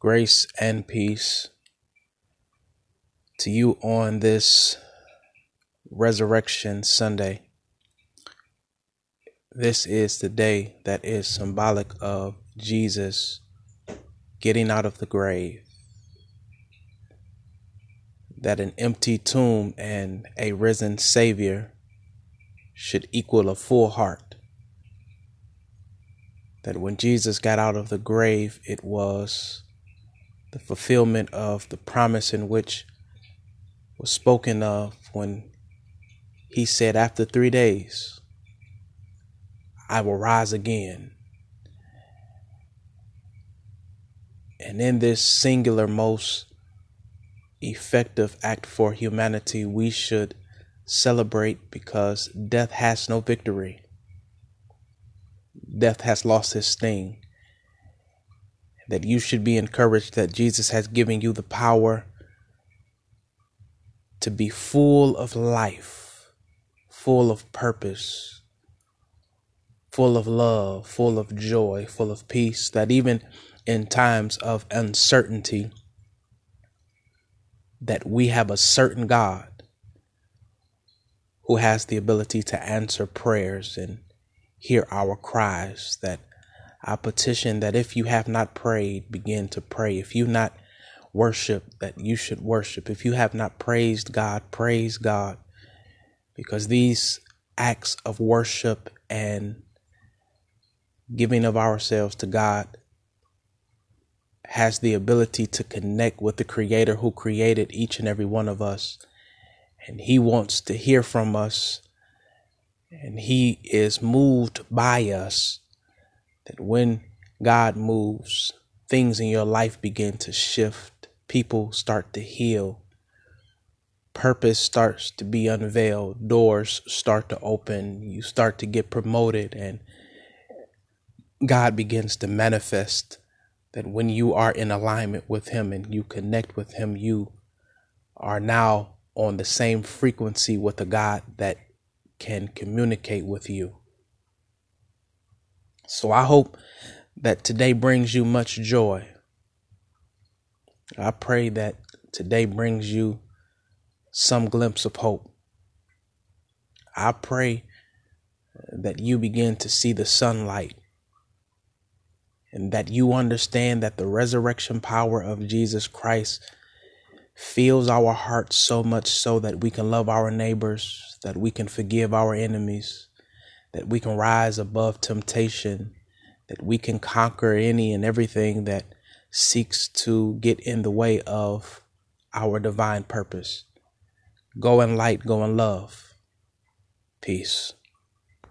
Grace and peace to you on this Resurrection Sunday. This is the day that is symbolic of Jesus getting out of the grave. That an empty tomb and a risen Savior should equal a full heart. That when Jesus got out of the grave, it was the fulfillment of the promise in which was spoken of when he said, After three days, I will rise again. And in this singular, most effective act for humanity, we should celebrate because death has no victory. Death has lost his sting that you should be encouraged that Jesus has given you the power to be full of life, full of purpose, full of love, full of joy, full of peace, that even in times of uncertainty, that we have a certain God who has the ability to answer prayers and hear our cries, that I petition that if you have not prayed, begin to pray. If you not worship, that you should worship. If you have not praised God, praise God. Because these acts of worship and giving of ourselves to God has the ability to connect with the Creator who created each and every one of us. And He wants to hear from us. And He is moved by us that when God moves, things in your life begin to shift, people start to heal, purpose starts to be unveiled, doors start to open, you start to get promoted, and God begins to manifest that when you are in alignment with Him and you connect with Him, you are now on the same frequency with a God that can communicate with you. So I hope that today brings you much joy. I pray that today brings you some glimpse of hope. I pray that you begin to see the sunlight and that you understand that the resurrection power of Jesus Christ fills our hearts so much so that we can love our neighbors, that we can forgive our enemies, that we can rise above temptation, that we can conquer any and everything that seeks to get in the way of our divine purpose. Go in light, go in love. Peace.